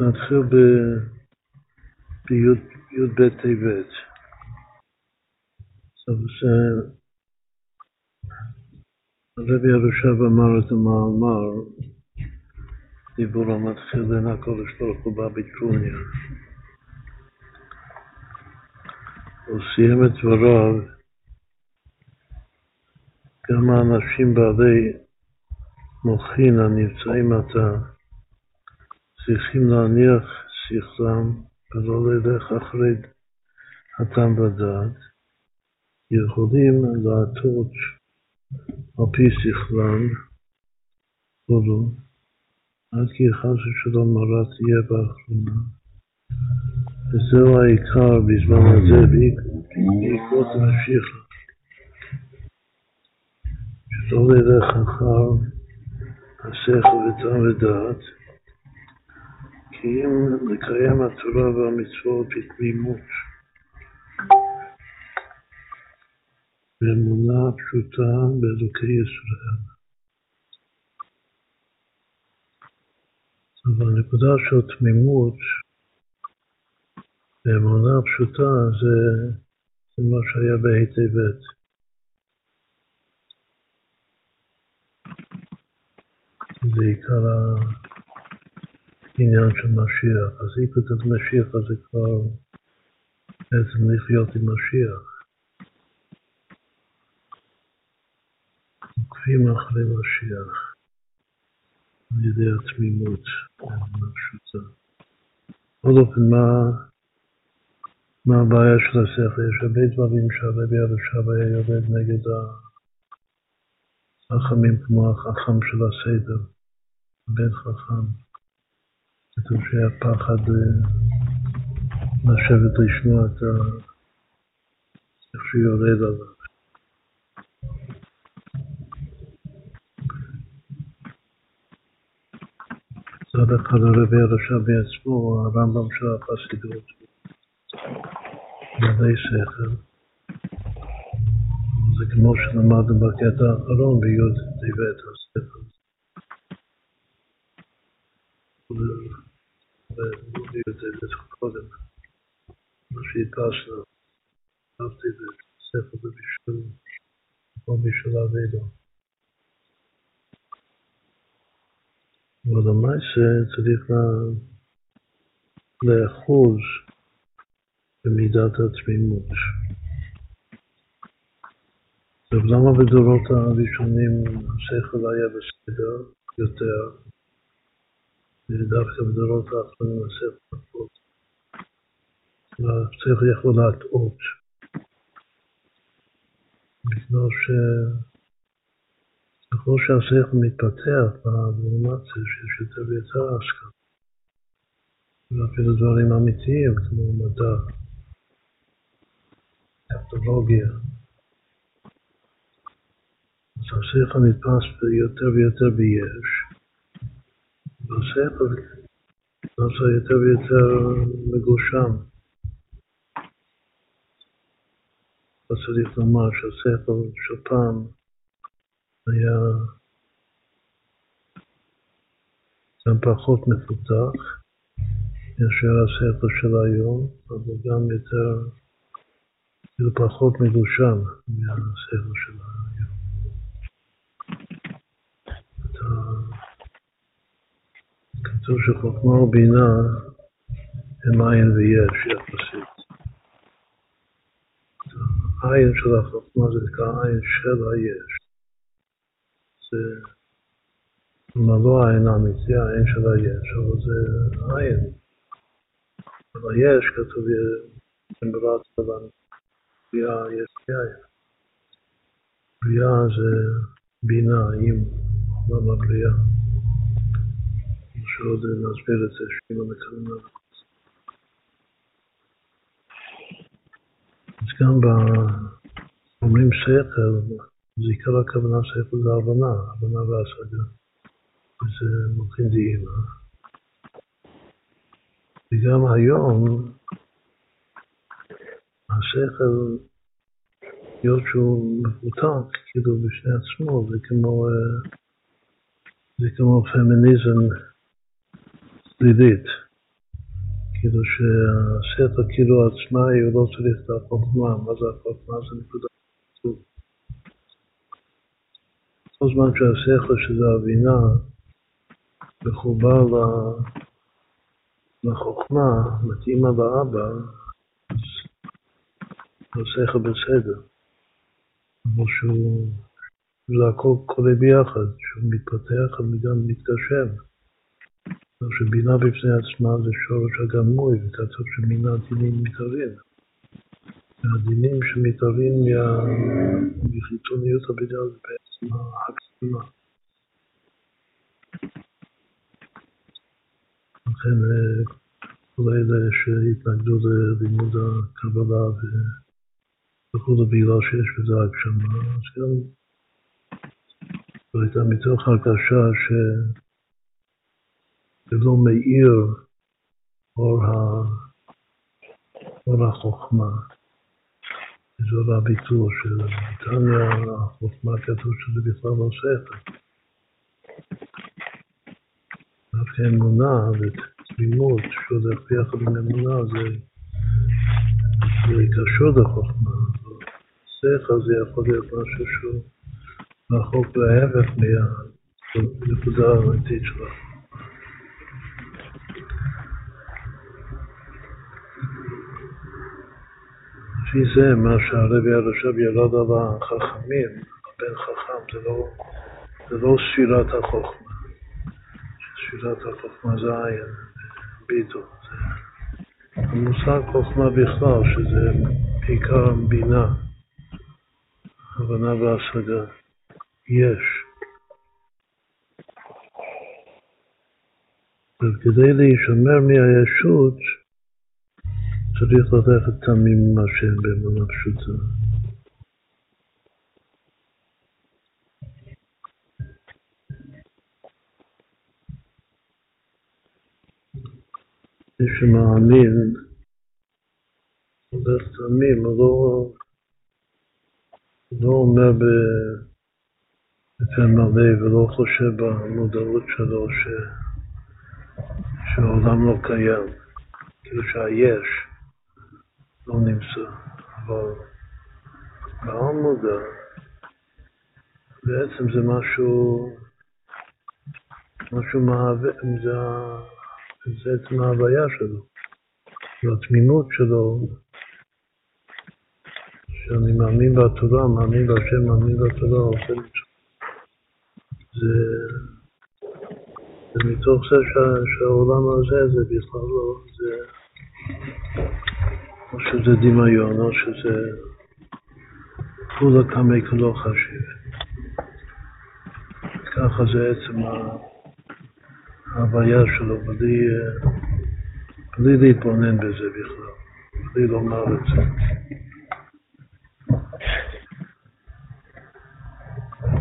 נתחיל בי"ב טבת. הרבי ירושב אמר את המאמר, דיבור המתחיל בין הקודש ברוך הוא בביטרוניה. הוא סיים את דבריו, גם האנשים בעלי מוחין הנמצאים עתה צריכים להניח שכלם ולא ללך אחרי הטעם ודעת, יכולים לעטות על פי שכלם כולו, עד כי חס ושלום מרה תהיה באחרונה. וזהו העיקר בזמן הזה, בעקבות המשיח, שלא ללך אחר השכל וטעם ודעת, כי אם לקיים התורה והמצוות בתמימות, באמונה פשוטה באלוקי ישראל. אבל הנקודה של תמימות באמונה פשוטה זה, זה מה שהיה בה' טבת. זה עיקר העניין של משיח. אז אם כתוב משיח אז זה כבר בעצם לחיות עם משיח. עוקבים אחרי משיח על ידי התמימות, פשוטה. בכל אופן, מה, מה הבעיה של השכל? יש הרבה דברים שהרבי הרשב היה יורד נגד החכמים כמו החכם של הסדר, בן חכם. כתוב שהיה פחד אה, לשבת לשמוע את ה... איך שהוא יורד עליו. מצד אחד הרבי הרשע בעצמו, הרמב"ם של החסידות, מלא שכל. זה כמו שלמדנו בקטע האחרון בי"ד טבת, הספר. בי"ד טבת קודם, מה שהדפסנו, אהבתי את ספר בבישול, או בישול אבידו. אבל למעשה צריך לאחוז במידת התמימות. עכשיו, למה בדורות הראשונים השכל היה בסדר יותר, ודווקא בדורות האחרונים השכל פחות? השכל יכול להטעות. בגלל ש... ככל שהשכל מתפתח באינפורמציה שיש יותר ויותר השקעה, ואפילו דברים אמיתיים כמו מדע, טכנולוגיה, אז השכל נתפס יותר ויותר ביש, והשכל נעשה יותר ויותר מגושם. אז צריך לומר שהשכל של פעם היה גם פחות מפותח מאשר השכל של היום, אבל גם יותר, כאילו פחות מגושם מהשכל של היום. כתוב שחוכמה ובינה הם עין ויש יחסית. העין של החוכמה זה נקרא עין של היש. זה לא העין האמיתי, העין של היש, אבל זה עין. אבל יש, כתוב אמרת לבן, בריאה יש יין. בריאה זה בינה עם עולם הבריאה. שעוד נסביר את זה, שאם המקרים אז גם אומרים שכל, זה עיקר הכוונה שכל זה הבנה, הבנה והשגה. וזה מוכין דהימה. וגם היום השכל, היות שהוא מפותח כאילו בפני עצמו, זה כמו, זה כמו פמיניזם שלילית. כאילו שהשכל כאילו עצמאי הוא לא צריך את החוכמה, מה זה החוכמה? זה נקודה כל זמן שהשכל שזה הבינה מחובר לחוכמה, מתאימה לאבא, השכל בסדר. כמו שהוא, זה הכל קורה ביחד, שהוא מתפתח וגם מתגשם. שבינה בפני עצמה זה שורש הגמוי, וכתוב שמינה דינים מתערבים. והדינים שמתערבים מחיתוניות הבינה זה בעצם ההקסימה. לכן כל אלה שהתנגדו ללימוד הקבלה וכו' בגלל שיש בזה הגשמה, אז גם זו הייתה מתוך הרגשה ש... ולא מאיר אור, ה... אור החוכמה. זה הביטול של בריטניה, החוכמה כתוב שזה בכלל לא ספר. דווקא אמונה ותמימות שהולך ביחד עם אמונה זה, זה קשור לחוכמה. שכל זה יכול להיות משהו שהוא רחוק להפך מהנקודה האמיתית שלנו. לפי זה, מה שהרבי עד עכשיו ירד על החכמים, הבן חכם, זה לא, זה לא ספירת החוכמה. ספירת החוכמה זה עין, ביטו. המושג חוכמה בכלל, שזה בעיקר בינה, הבנה והשגה. יש. וכדי להישמר מהישות, צריך ללכת תמים עם השם באמונה פשוטה. מי שמאמין, הולך תמים, הוא לא, לא אומר בפה מלא ולא חושב במודעות שלו ש, שהעולם לא קיים, כאילו שהיש. לא נמצא, אבל בעל מודע בעצם זה משהו, משהו מהווה, זה, זה עצם ההוויה שלו, זה התמימות שלו, שאני מאמין בתורה, מאמין בהשם, מאמין בתורה, עושה זה, זה מתוך זה שהעולם הזה זה בכלל לא, זה שזה דמיון, או שזה כולה קמי כולו חשיב. ככה זה עצם ההוויה שלו, בלי, בלי להתבונן בזה בכלל, בלי לומר את זה.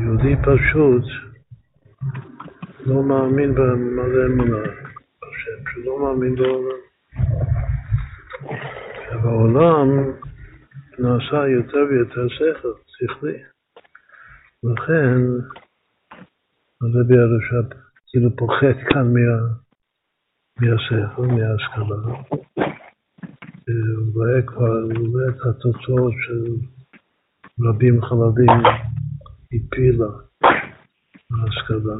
יהודי פשוט לא מאמין במלא אמונה, השם, שלא מאמין בעולם. שבעולם נעשה יותר ויותר שכל, שכלי. לכן, הרבי הרש"ב כאילו פוחד כאן מה, מהשכל, מההשכלה. הוא רואה כבר, הוא רואה את התוצאות של רבים חלדים הפילה ההשכלה.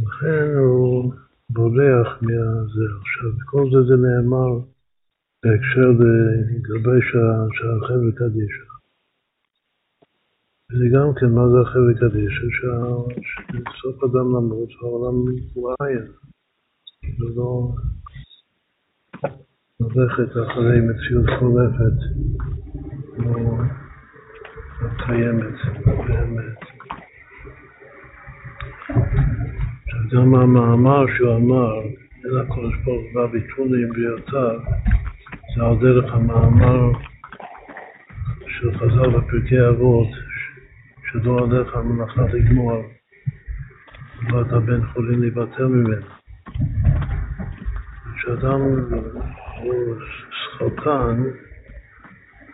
לכן הוא בורח מהזה. עכשיו, כל זה זה נאמר בהקשר לגבי שהחבר'ה קדישא. וזה גם כן, מה זה החבר'ה קדישא? שסוף אדם למות, העולם הוא עין. זה לא ללכת אחרי מציאות חולפת, לא קיימת באמת. גם המאמר שהוא אמר, אל הקודש ברוך הוא בביטולים ביותר, זה על דרך המאמר של חז"ל בפרקי אבות, שדור עליך המלאכה לגמור, ואתה בן חולין להיבטל ממנו. כשאדם הוא שחקן,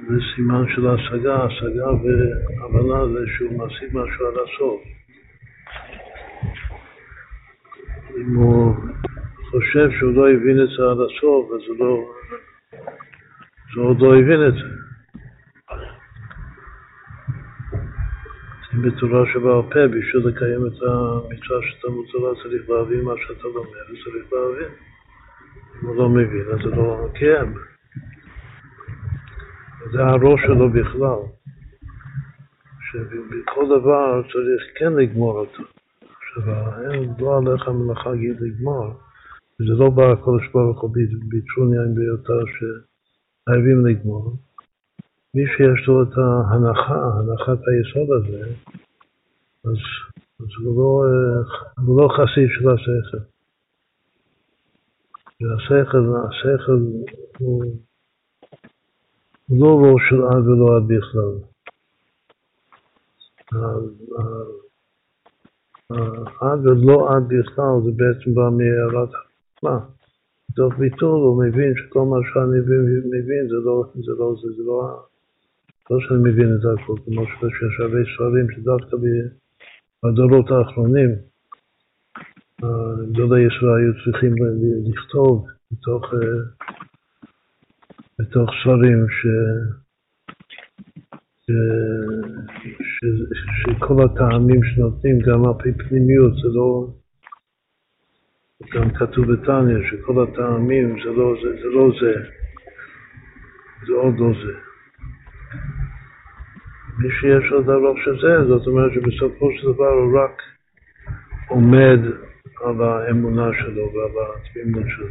זה סימן של השגה, השגה והבנה זה שהוא משיג משהו עד הסוף. אם הוא חושב שהוא לא הבין את זה עד הסוף, אז הוא לא... הוא עוד לא הבין את זה. אם בתורה שבעל פה, בשביל לקיים את המצווה של תלמוד צריך להבין מה שאתה לומד, צריך להבין. אם הוא לא מבין, אז זה לא קיים. זה הראש שלו בכלל, שבכל דבר צריך כן לגמור אותו. עכשיו, אין, לא עליך מלאכה לגמור, וזה לא בא הקודש ברוך הוא בטרוניה ביותר שחייבים לגמור. מי שיש לו את ההנחה, הנחת היסוד הזה, אז, אז הוא, לא, הוא לא חסיד של השכל. והשכל, השכל הוא, לא ראש של עד ולא עד בכלל. עד ולא עד בכלל זה בעצם בא מהערת מה? תוך ביטול הוא מבין שכל מה שאני מבין זה לא זה, לא, זה, זה לא לא שאני מבין את הכל, כמו שיש הרבה ספרים שדווקא בדורות האחרונים גדולי ישראל היו צריכים לכתוב בתוך, בתוך ספרים ש, ש, ש, שכל הטעמים שנותנים גם על פי פנימיות זה לא, גם כתוב בתניא שכל הטעמים זה לא זה, זה לא זה, זה עוד לא זה. מי שיש לו דבר שזה, זאת אומרת שבסופו של דבר הוא רק עומד על האמונה שלו ועל התמימות שלו.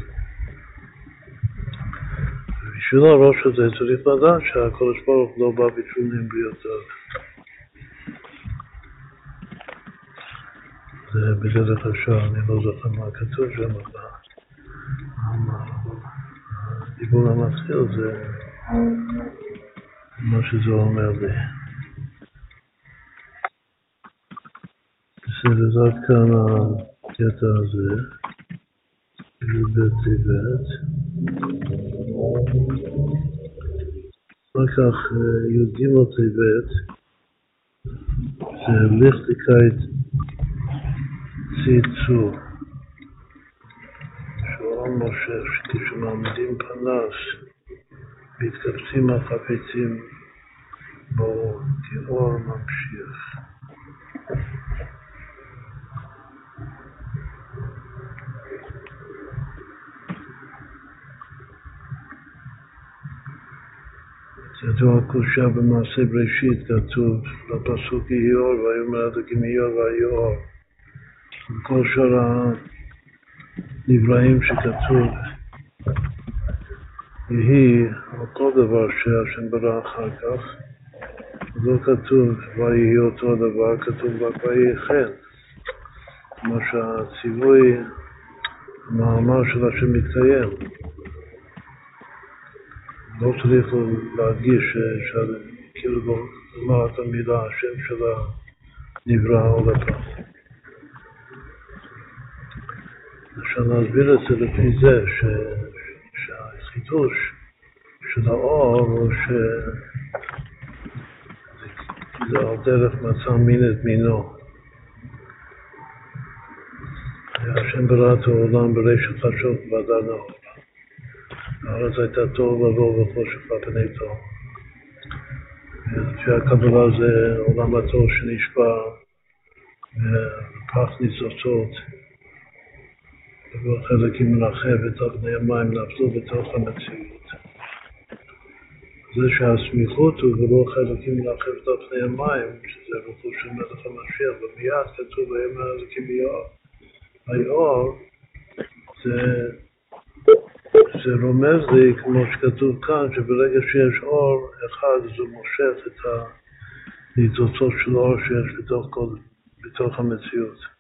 בשביל הראש הזה צריך לדעת שהקדוש ברוך לא בא בתשולים ביותר. זה בדרך השעה, אני לא זוכר מה כתוב שם, אבל הדיבור המתחיל זה מה שזה אומר לי. בסדר, עד כאן הקטע הזה, י"ב טבת. אחר כך י"ג טבת, זה ליכטיקאית ציצור, שהוא מושך שכשמעמידים פנס מתקבצים החפצים בו כאור ממשיך. זו הקושה במעשה בראשית, כתוב בפסוק יהי אור, ויאמר אלוקים יהי אור ויהי אור. וכל שאר הנבראים שכתוב יהי, או כל דבר שהשם ברא אחר כך, לא כתוב ויהי אותו דבר, כתוב ויהי חן. כמו שהציווי, המאמר של השם מתקיים. לא צריך להרגיש כאילו לומר את המילה, השם של הנברא עוד הפעם. אפשר להסביר את זה לפי זה ש, שהחידוש של האור הוא שזה על דרך מצא מין את מינו. השם ברא את העולם ברשת חדשות ובאדר נאור. הארץ הייתה תוהו ובוהו וחושך על פני תוהו. לפי הקבלה זה עולם התוהו שנשבע, ופח ניצוצות, וכל חלקים מלאכה בתוך בני המים נפלו בתוך המציאות. זה שהסמיכות הוא ולא חלקים מלאכה בתוך בני המים, שזה רכוש של מלך המשיח, ומיד כתוב ויאמר אלוקים ביאור. היאור זה זה רומז לי, כמו שכתוב כאן, שברגע שיש אור אחד, הוא מושך את הניצוצות של אור שיש בתוך, כל, בתוך המציאות.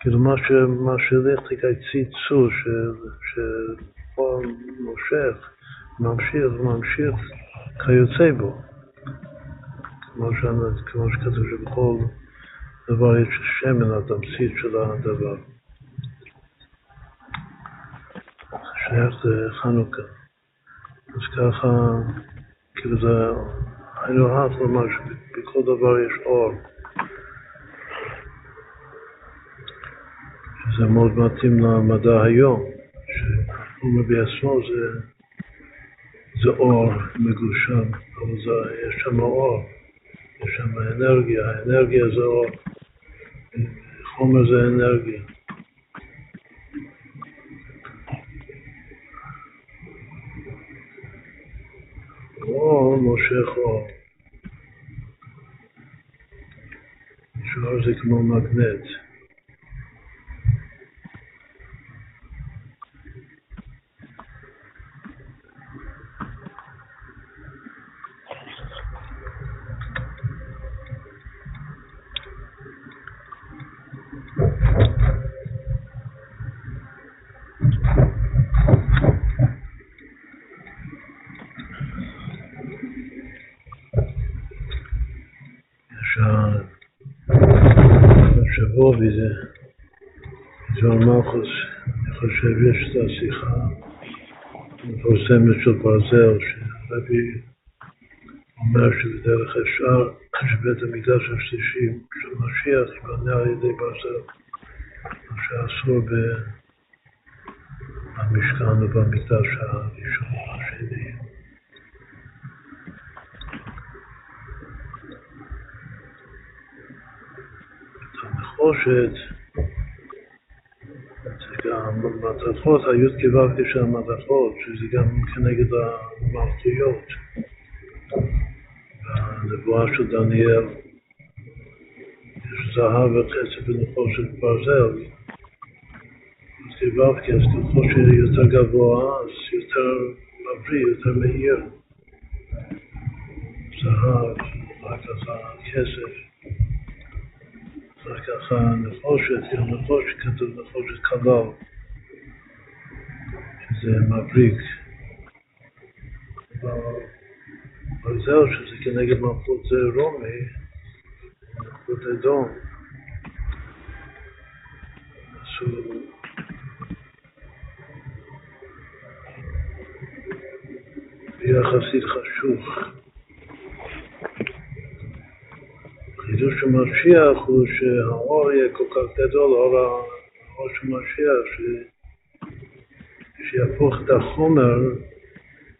כאילו מה, ש, מה שליכטיק ציצו, שאור מושך, ממשיך וממשיך כיוצא בו. כמו שכתוב שבכל דבר יש שמן, התמצית של הדבר. שייך לחנוכה. אז ככה, כאילו זה היינו הך לומר שבכל דבר יש אור. זה מאוד מתאים למדע היום, שהחומר בעצמו זה, זה אור מגושם, אבל זה, יש שם אור, יש שם אנרגיה, האנרגיה זה אור, חומר זה אנרגיה. אור מושך אור. שאור זה כמו מגנט. מלכוס, אני חושב יש את השיחה המפורסמת של ברזל, שרבי אומר שבדרך אפשר שבית המקדש השלישי של משיח ייבנה על ידי ברזל, מה שאסור במשכן ובמקדש הראשון והשני. הנחושת, זה גם מתכות, הי"ת כו' של המתכות, שזה גם כנגד המלכויות. בנבואה של דניאל יש זהב וחצי בנחושת ברזל. אז כו' אז ככל שיותר גבוה, אז יותר מבריא, יותר מהיר. זהב, אחר כך הכסף. ככה נחושת, גם נחושת כתוב נחושת כבל, שזה מבריק. אבל זהו, שזה כנגד מלכות רומי, מלכות אדום. אז יחסית חשוך. החידוש של משיח הוא שהאור יהיה כל כך גדול, האור של משיח, ש... שיהפוך את החומר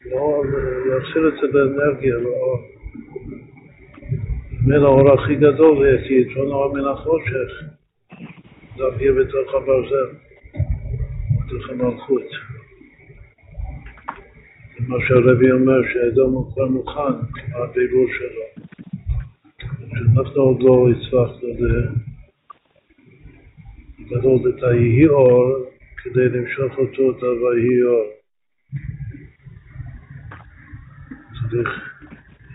לאור, יחזיר את זה לאנרגיה, לאור. מן האור הכי גדול זה כי יתרון האור מן החושך, דווקא בתוך הברזל, בתוך המלכות. מה שהרבי אומר, שהאדום הוא כבר מוכן, הדיבור שלו. שאנחנו עוד לא הצלחנו לגדול את היהי אור כדי למשוך אותו את ה"ויהי אור". צריך,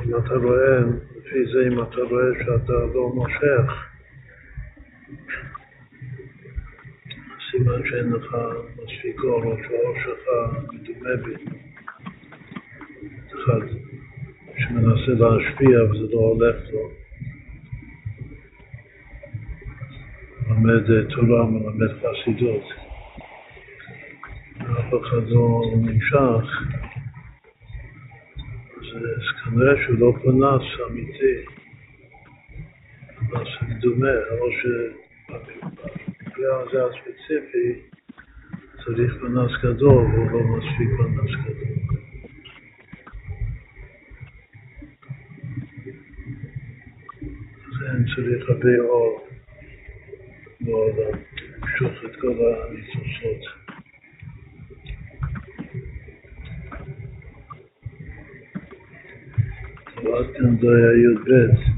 אם אתה רואה, לפי זה אם אתה רואה שאתה לא מושך, סימן שאין לך מספיק אור, או שהאור שלך מדומה בי. אחד שמנסה להשפיע וזה לא הולך לו. מלמד אה, תורה, מלמד חסידות, אף אחד לא נמשך, אז כנראה שהוא לא פנס אמיתי, פנס מדומה, או שבמקרה הזה הספציפי צריך פנס גדול, והוא לא מספיק פנס גדול. לכן צריך הרבה אור. შუცვეთკობა მისუცუთ ვატენ დაიო დღეს